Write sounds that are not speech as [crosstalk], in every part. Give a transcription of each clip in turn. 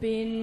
been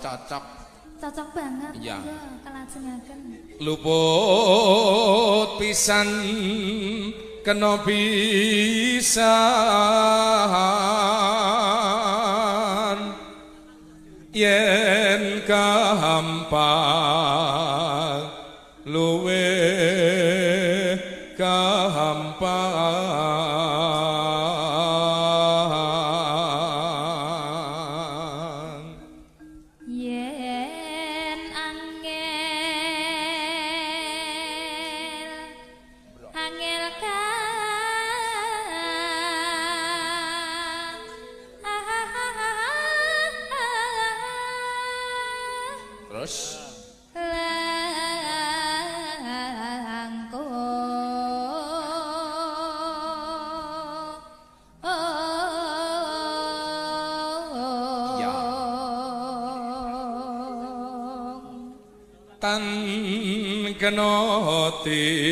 cocok. Cocok banget iya. kelajengaken. Luput pisan kena bisa yen kahampan Jagannati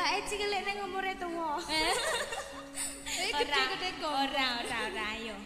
Pak cilik ngelik umure tuwa. tua. Eh? [laughs] Gede-gede kok. Ora, ora, orang, ayo.